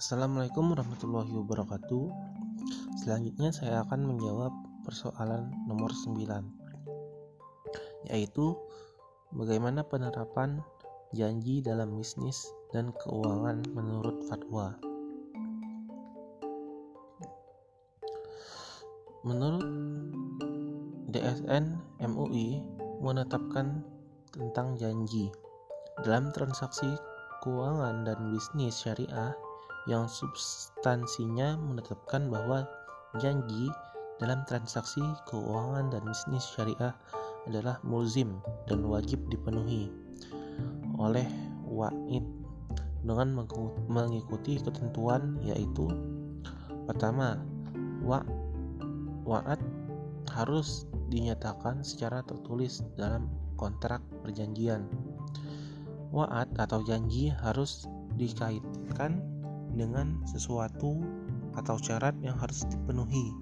Assalamualaikum warahmatullahi wabarakatuh. Selanjutnya saya akan menjawab persoalan nomor 9 yaitu bagaimana penerapan janji dalam bisnis dan keuangan menurut fatwa. Menurut DSN MUI menetapkan tentang janji dalam transaksi keuangan dan bisnis syariah yang substansinya menetapkan bahwa janji dalam transaksi keuangan dan bisnis syariah adalah mulzim dan wajib dipenuhi oleh wa'id dengan mengikuti ketentuan yaitu pertama wa wa'ad harus dinyatakan secara tertulis dalam kontrak perjanjian. Wa'ad atau janji harus dikaitkan dengan sesuatu atau syarat yang harus dipenuhi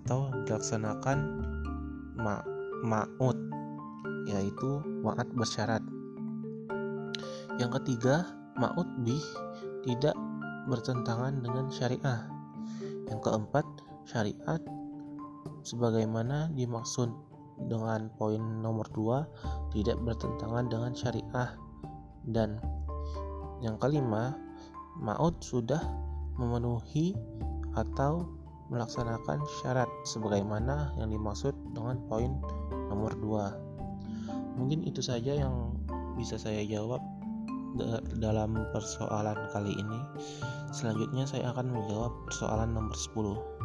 atau dilaksanakan ma ma'ud yaitu wa'ad bersyarat. Yang ketiga, ma'ud bih tidak bertentangan dengan syariah. Yang keempat, syariat sebagaimana dimaksud dengan poin nomor 2 tidak bertentangan dengan syariah dan yang kelima Maud sudah memenuhi atau melaksanakan syarat sebagaimana yang dimaksud dengan poin nomor 2. Mungkin itu saja yang bisa saya jawab dalam persoalan kali ini. Selanjutnya saya akan menjawab persoalan nomor 10.